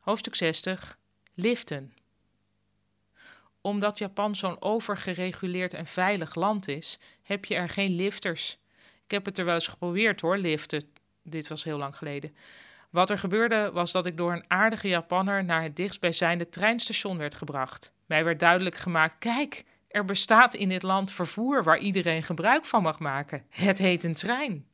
Hoofdstuk 60. Liften. Omdat Japan zo'n overgereguleerd en veilig land is, heb je er geen lifters. Ik heb het er wel eens geprobeerd hoor, liften. Dit was heel lang geleden. Wat er gebeurde was dat ik door een aardige Japanner naar het dichtstbijzijnde treinstation werd gebracht. Mij werd duidelijk gemaakt: kijk, er bestaat in dit land vervoer waar iedereen gebruik van mag maken. Het heet een trein.